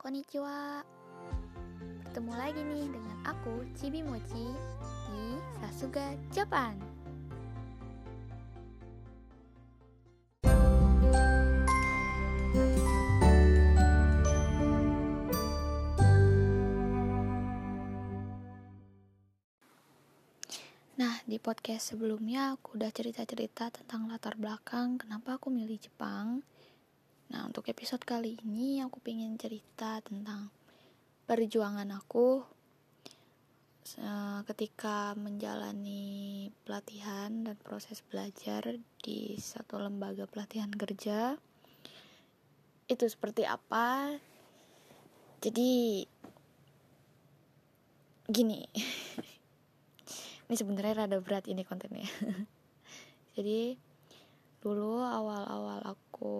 Konnichiwa. Bertemu lagi nih dengan aku, Chibi Mochi Di Sasuga, Japan. Nah, di podcast sebelumnya aku udah cerita-cerita tentang latar belakang kenapa aku milih Jepang Nah, untuk episode kali ini aku pengen cerita tentang perjuangan aku ketika menjalani pelatihan dan proses belajar di satu lembaga pelatihan kerja. Itu seperti apa? Jadi gini. ini sebenarnya rada berat ini kontennya. Jadi dulu awal-awal aku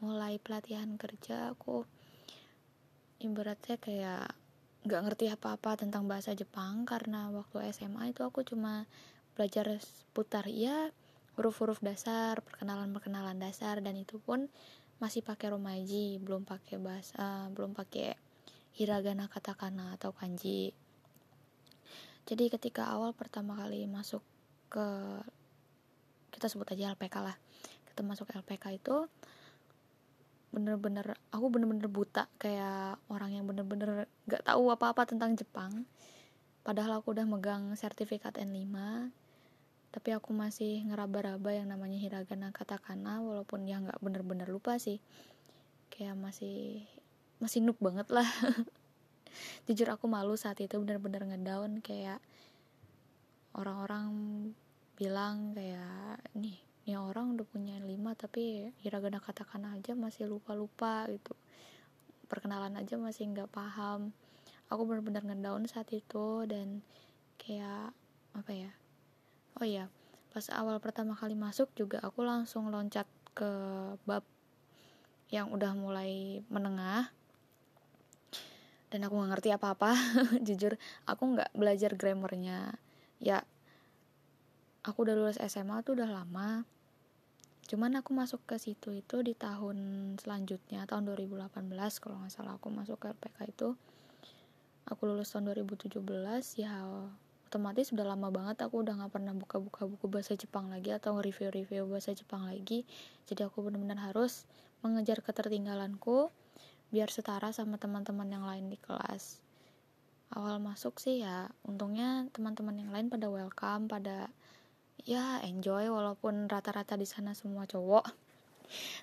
mulai pelatihan kerja aku ibaratnya kayak nggak ngerti apa-apa tentang bahasa Jepang. Karena waktu SMA itu aku cuma belajar seputar ya huruf-huruf dasar perkenalan-perkenalan dasar. Dan itu pun masih pakai romaji belum pakai bahasa uh, belum pakai hiragana katakana atau kanji. Jadi ketika awal pertama kali masuk ke kita sebut aja LPK lah kita masuk LPK itu bener-bener aku bener-bener buta kayak orang yang bener-bener gak tahu apa-apa tentang Jepang. Padahal aku udah megang sertifikat N5 tapi aku masih ngeraba-raba yang namanya hiragana katakana walaupun ya nggak bener-bener lupa sih. Kayak masih masih noob banget lah. Jujur aku malu saat itu bener-bener ngedown kayak orang-orang bilang kayak nih ini orang udah punya lima tapi hiragana katakan aja masih lupa-lupa gitu. Perkenalan aja masih nggak paham. Aku benar-benar ngedown saat itu dan kayak apa ya oh iya pas awal pertama kali masuk juga aku langsung loncat ke bab yang udah mulai menengah. Dan aku nggak ngerti apa-apa jujur aku nggak belajar grammarnya. Ya aku udah lulus SMA tuh udah lama. Cuman aku masuk ke situ itu di tahun selanjutnya tahun 2018 kalau nggak salah aku masuk ke LPK itu. Aku lulus tahun 2017 ya otomatis sudah lama banget aku udah nggak pernah buka-buka buku bahasa Jepang lagi atau review-review bahasa Jepang lagi. Jadi aku benar-benar harus mengejar ketertinggalanku biar setara sama teman-teman yang lain di kelas. Awal masuk sih ya untungnya teman-teman yang lain pada welcome pada ya enjoy walaupun rata-rata di sana semua cowok.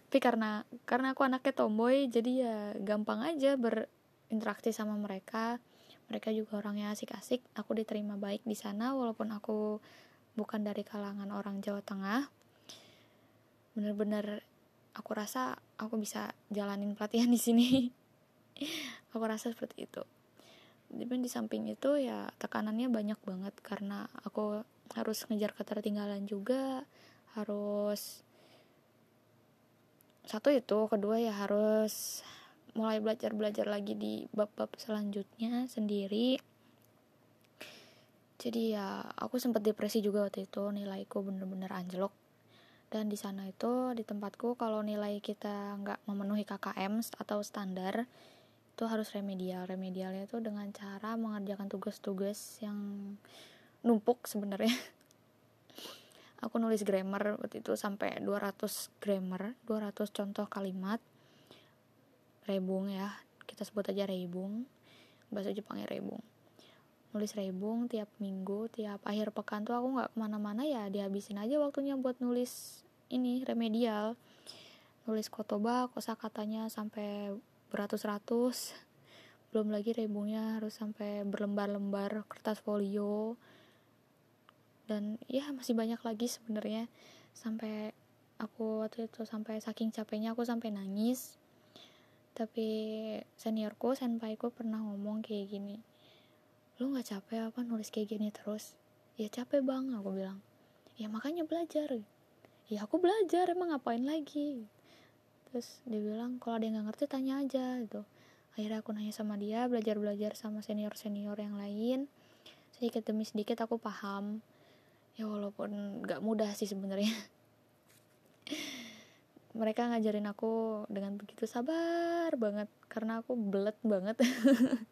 Tapi karena karena aku anaknya tomboy jadi ya gampang aja berinteraksi sama mereka. Mereka juga orangnya asik-asik aku diterima baik di sana walaupun aku bukan dari kalangan orang Jawa Tengah. Bener-bener aku rasa aku bisa jalanin pelatihan di sini. Aku rasa seperti itu. Tapi di samping itu ya tekanannya banyak banget karena aku harus ngejar ketertinggalan juga harus satu itu kedua ya harus mulai belajar belajar lagi di bab-bab selanjutnya sendiri. Jadi ya aku sempat depresi juga waktu itu nilaiku bener-bener anjlok. Dan di sana itu di tempatku kalau nilai kita nggak memenuhi KKM atau standar itu harus remedial. Remedialnya itu dengan cara mengerjakan tugas-tugas yang numpuk sebenarnya. Aku nulis grammar waktu itu sampai 200 grammar 200 contoh kalimat. Rebung ya kita sebut aja rebung. Bahasa Jepangnya rebung. Nulis rebung tiap minggu tiap akhir pekan tuh aku nggak ke mana-mana ya dihabisin aja waktunya buat nulis ini remedial. Nulis kotoba kosa katanya sampai beratus-ratus. Belum lagi rebungnya harus sampai berlembar-lembar kertas folio dan ya masih banyak lagi sebenarnya. Sampai aku waktu itu sampai saking capeknya aku sampai nangis. Tapi seniorku senpaiku pernah ngomong kayak gini lu nggak capek apa nulis kayak gini terus? Ya capek bang aku bilang. Ya makanya belajar. Ya aku belajar emang ngapain lagi? Terus dia bilang kalau ada yang nggak ngerti tanya aja gitu. Akhirnya aku nanya sama dia belajar belajar sama senior senior yang lain. Sedikit demi sedikit aku paham ya walaupun nggak mudah sih sebenarnya. Mereka ngajarin aku dengan begitu sabar banget karena aku belet banget.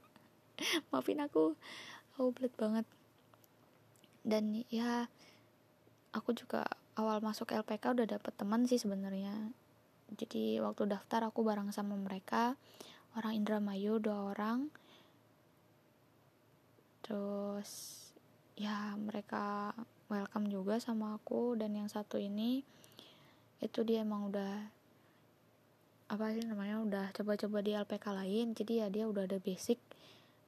Maafin aku aku belet banget. Dan ya aku juga awal masuk LPK udah dapet teman sih sebenarnya. Jadi waktu daftar aku bareng sama mereka orang Indramayu dua orang. Terus ya mereka welcome juga sama aku. Dan yang satu ini itu dia emang udah apa sih namanya udah coba-coba di LPK lain. Jadi ya dia udah ada basic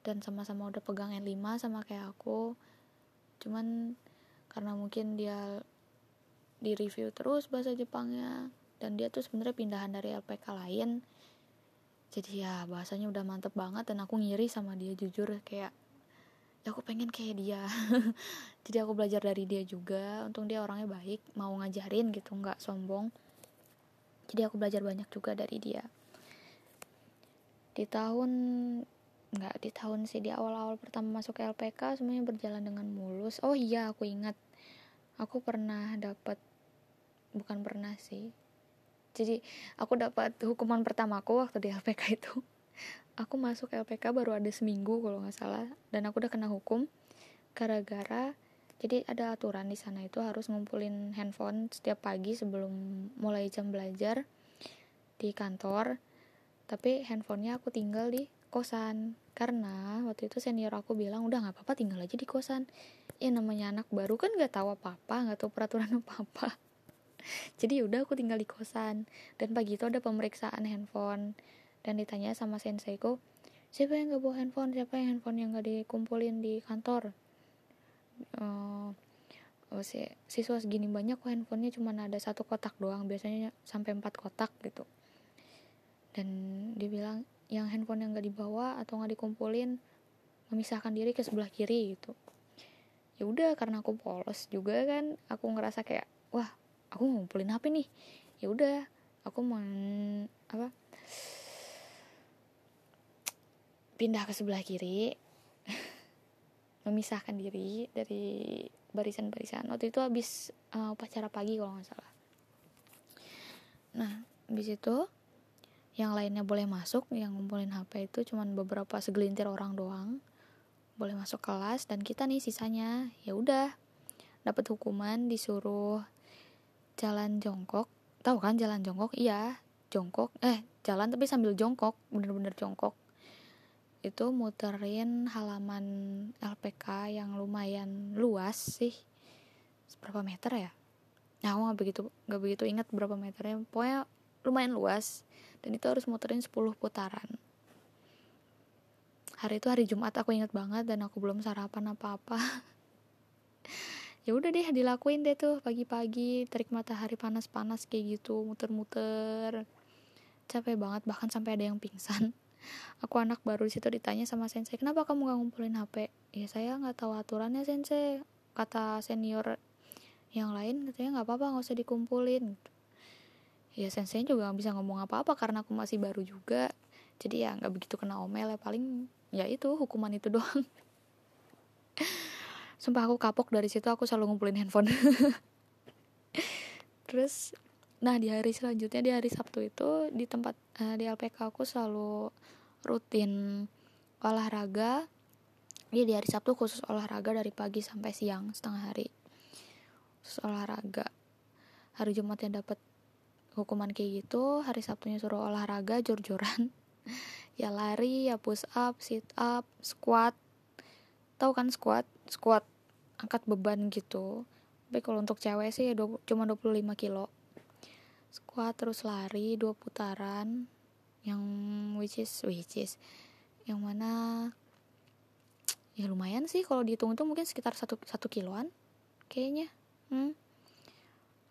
dan sama-sama udah pegang N5 sama kayak aku. Cuman karena mungkin dia di review terus bahasa Jepangnya dan dia tuh sebenarnya pindahan dari LPK lain. Jadi ya bahasanya udah mantep banget dan aku ngiri sama dia jujur kayak ya aku pengen kayak dia. Jadi aku belajar dari dia juga. Untung dia orangnya baik mau ngajarin gitu nggak sombong. Jadi aku belajar banyak juga dari dia. Di tahun nggak di tahun sih di awal-awal pertama masuk ke LPK semuanya berjalan dengan mulus. Oh iya aku ingat. Aku pernah dapat bukan pernah sih. Jadi aku dapat hukuman pertamaku waktu di LPK itu aku masuk LPK baru ada seminggu kalau nggak salah dan aku udah kena hukum gara-gara jadi ada aturan di sana itu harus ngumpulin handphone setiap pagi sebelum mulai jam belajar di kantor. Tapi handphonenya aku tinggal di kosan karena waktu itu senior aku bilang udah nggak apa-apa tinggal aja di kosan. Ya namanya anak baru kan nggak tahu apa-apa nggak tahu peraturan apa-apa. Jadi udah aku tinggal di kosan. Dan pagi itu ada pemeriksaan handphone dan ditanya sama senseiku siapa yang gak bawa handphone? Siapa yang handphone yang gak dikumpulin di kantor? Uh, oh si siswa segini banyak kok handphonenya cuma ada satu kotak doang biasanya sampai empat kotak gitu. Dan dia bilang yang handphone yang gak dibawa atau gak dikumpulin memisahkan diri ke sebelah kiri gitu. Ya udah karena aku polos juga kan aku ngerasa kayak wah aku ngumpulin HP nih. Ya udah aku mau apa pindah ke sebelah kiri. Memisahkan diri dari barisan-barisan. Waktu itu habis uh, upacara pagi kalau nggak salah. Nah habis itu yang lainnya boleh masuk yang ngumpulin HP itu cuman beberapa segelintir orang doang. Boleh masuk kelas dan kita nih sisanya ya udah. Dapat hukuman disuruh jalan jongkok. Tahu kan jalan jongkok? Iya jongkok. Eh jalan tapi sambil jongkok bener-bener jongkok itu muterin halaman LPK yang lumayan luas sih. Berapa meter ya? Nah aku nggak begitu nggak begitu ingat berapa meternya. Pokoknya lumayan luas. Dan itu harus muterin 10 putaran. Hari itu hari Jumat aku ingat banget dan aku belum sarapan apa-apa. Ya udah deh dilakuin deh tuh pagi-pagi. Terik matahari panas-panas kayak gitu muter-muter. Capek banget bahkan sampai ada yang pingsan aku anak baru di situ ditanya sama sensei kenapa kamu gak ngumpulin HP ya saya nggak tahu aturannya sensei kata senior yang lain katanya nggak apa-apa nggak usah dikumpulin. Ya sensei juga gak bisa ngomong apa-apa karena aku masih baru juga. Jadi ya nggak begitu kena omel ya paling ya itu hukuman itu doang. Sumpah aku kapok dari situ aku selalu ngumpulin handphone. Terus nah di hari selanjutnya di hari Sabtu itu di tempat uh, di LPK aku selalu rutin olahraga. Ya di hari Sabtu khusus olahraga dari pagi sampai siang setengah hari. Khusus olahraga. Hari Jumatnya dapat hukuman kayak gitu hari Sabtunya suruh olahraga jor-joran. Ya lari ya push up sit up squat. Tahu kan squat? Squat angkat beban gitu. Tapi kalau untuk cewek sih ya cuma 25 kilo. Squat terus lari dua putaran yang which is which is yang mana ya lumayan sih kalau dihitung itu mungkin sekitar satu satu kiloan kayaknya. Hmm.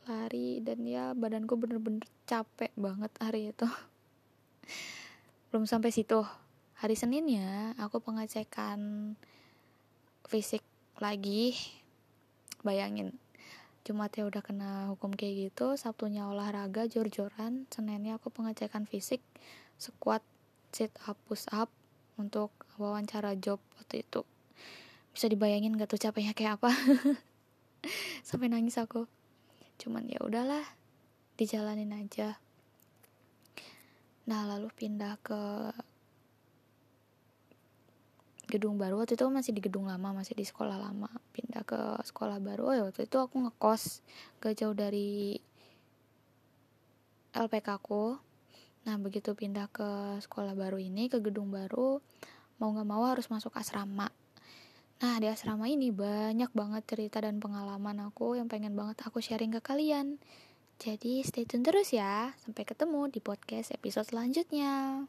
lari dan ya badanku bener-bener capek banget hari itu. Belum sampai situ. Hari Seninnya aku pengecekan fisik lagi. Bayangin Jumatnya udah kena hukum kayak gitu Sabtunya olahraga jor-joran Seninnya aku pengecekan fisik Squat, sit up, push up Untuk wawancara job waktu itu. Bisa dibayangin gak tuh capeknya kayak apa? Sampai nangis aku. Cuman ya udahlah Dijalanin aja. Nah lalu pindah ke gedung baru. Waktu itu masih di gedung lama masih di sekolah lama. Pindah ke sekolah baru. Oh ya waktu itu aku ngekos gak jauh dari LPK aku Nah begitu pindah ke sekolah baru ini ke gedung baru mau gak mau harus masuk asrama. Nah di asrama ini banyak banget cerita dan pengalaman aku yang pengen banget aku sharing ke kalian. Jadi stay tune terus ya. Sampai ketemu di podcast episode selanjutnya.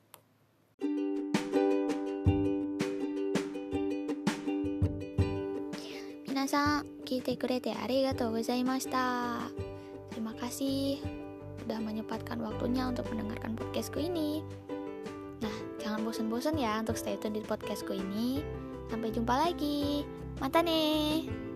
Terima kasih udah menyempatkan waktunya untuk mendengarkan podcastku ini. Nah jangan bosan-bosan ya untuk stay tune di podcastku ini. Sampai jumpa lagi. Mata nih